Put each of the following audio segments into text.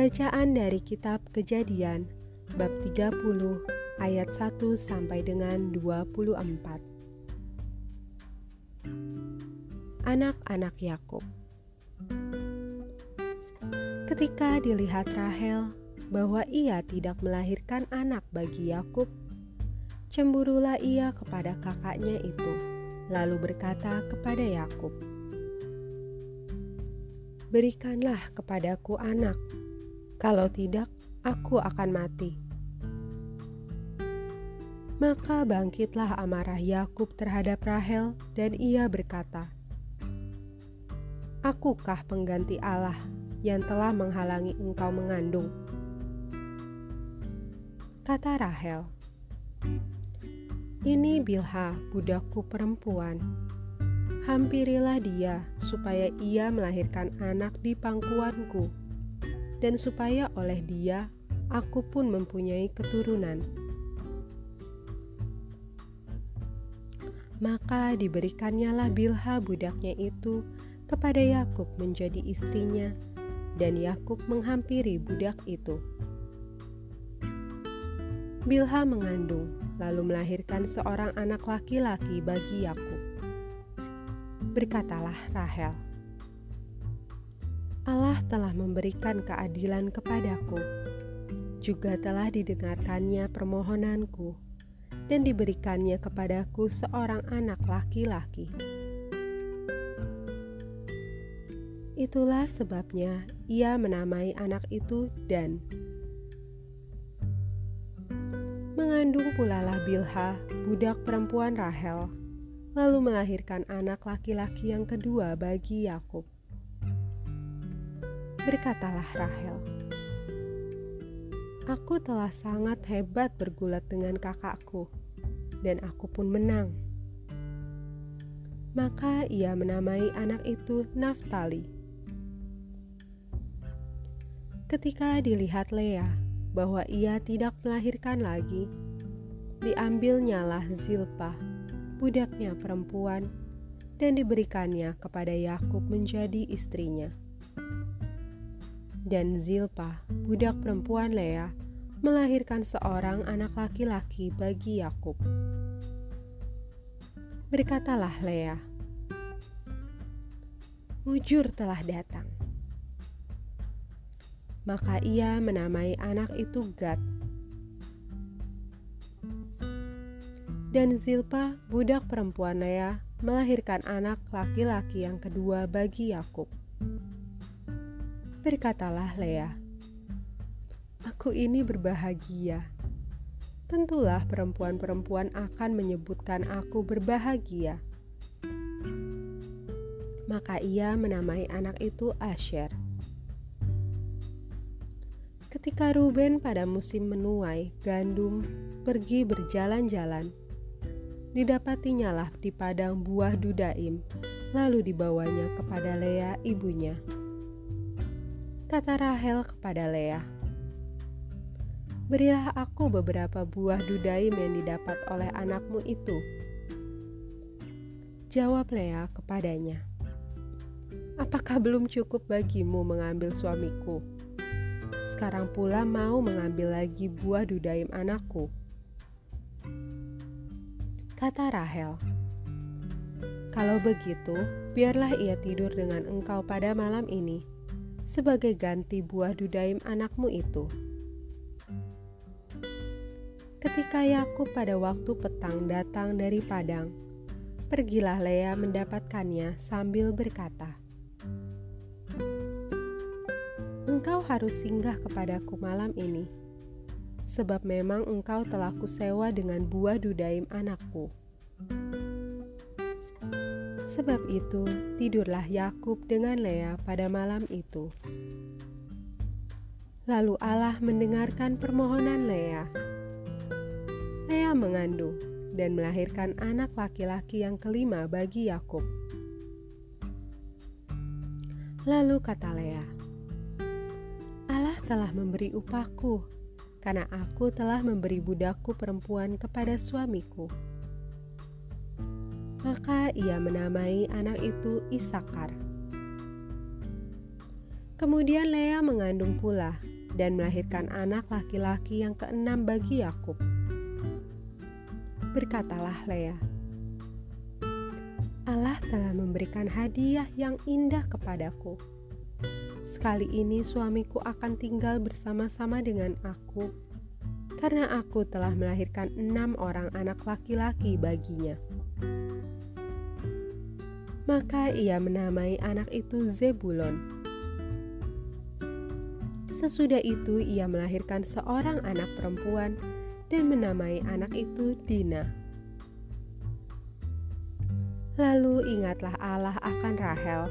Bacaan dari kitab Kejadian bab 30 ayat 1 sampai dengan 24. Anak-anak Yakub. Ketika dilihat Rahel bahwa ia tidak melahirkan anak bagi Yakub, cemburulah ia kepada kakaknya itu, lalu berkata kepada Yakub, "Berikanlah kepadaku anak." Kalau tidak, aku akan mati. Maka bangkitlah amarah Yakub terhadap Rahel, dan ia berkata, "Akukah pengganti Allah yang telah menghalangi engkau mengandung?" Kata Rahel, "Ini Bilha, budakku perempuan. Hampirilah dia supaya ia melahirkan anak di pangkuanku." Dan supaya oleh dia aku pun mempunyai keturunan. Maka diberikannya Bilha budaknya itu kepada Yakub menjadi istrinya, dan Yakub menghampiri budak itu. Bilha mengandung, lalu melahirkan seorang anak laki-laki bagi Yakub. Berkatalah Rahel, Allah telah memberikan keadilan kepadaku, juga telah didengarkannya permohonanku, dan diberikannya kepadaku seorang anak laki-laki. Itulah sebabnya ia menamai anak itu Dan. Mengandung pula lah Bilha, budak perempuan Rahel, lalu melahirkan anak laki-laki yang kedua bagi Yakub. Berkatalah Rahel, Aku telah sangat hebat bergulat dengan kakakku, dan aku pun menang. Maka ia menamai anak itu Naftali. Ketika dilihat Lea bahwa ia tidak melahirkan lagi, diambilnyalah Zilpah, budaknya perempuan, dan diberikannya kepada Yakub menjadi istrinya dan Zilpa, budak perempuan Lea, melahirkan seorang anak laki-laki bagi Yakub. Berkatalah Lea, "Mujur telah datang." Maka ia menamai anak itu Gad. Dan Zilpa, budak perempuan Lea, melahirkan anak laki-laki yang kedua bagi Yakub. Berkatalah Lea, "Aku ini berbahagia." Tentulah perempuan-perempuan akan menyebutkan aku berbahagia. Maka ia menamai anak itu Asher. Ketika Ruben pada musim menuai gandum pergi berjalan-jalan, didapatinya lah di padang buah dudaim, lalu dibawanya kepada Lea ibunya kata Rahel kepada Lea. Berilah aku beberapa buah dudaim yang didapat oleh anakmu itu. Jawab Lea kepadanya, Apakah belum cukup bagimu mengambil suamiku? Sekarang pula mau mengambil lagi buah dudaim anakku. Kata Rahel, Kalau begitu, biarlah ia tidur dengan engkau pada malam ini sebagai ganti buah dudaim anakmu itu. Ketika Yakub pada waktu petang datang dari padang, pergilah Lea mendapatkannya sambil berkata, Engkau harus singgah kepadaku malam ini, sebab memang engkau telah kusewa dengan buah dudaim anakku. Sebab itu, tidurlah Yakub dengan Lea pada malam itu. Lalu Allah mendengarkan permohonan Lea. Lea mengandung dan melahirkan anak laki-laki yang kelima bagi Yakub. Lalu kata Lea, Allah telah memberi upahku, karena aku telah memberi budakku perempuan kepada suamiku. Maka ia menamai anak itu Isakar. Kemudian Lea mengandung pula dan melahirkan anak laki-laki yang keenam bagi Yakub. Berkatalah Lea, Allah telah memberikan hadiah yang indah kepadaku. Sekali ini suamiku akan tinggal bersama-sama dengan aku, karena aku telah melahirkan enam orang anak laki-laki baginya. Maka ia menamai anak itu Zebulon Sesudah itu ia melahirkan seorang anak perempuan dan menamai anak itu Dina. Lalu ingatlah Allah akan Rahel.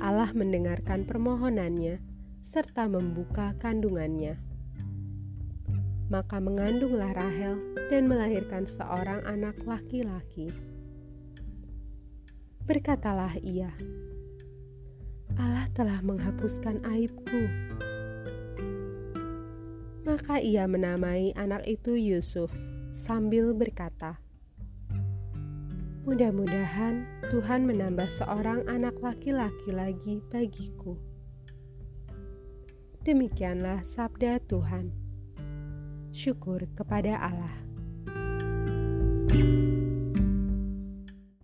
Allah mendengarkan permohonannya serta membuka kandungannya. Maka mengandunglah Rahel dan melahirkan seorang anak laki-laki. Berkatalah ia, Allah telah menghapuskan aibku maka ia menamai anak itu Yusuf sambil berkata, "Mudah-mudahan Tuhan menambah seorang anak laki-laki lagi bagiku." Demikianlah sabda Tuhan. Syukur kepada Allah.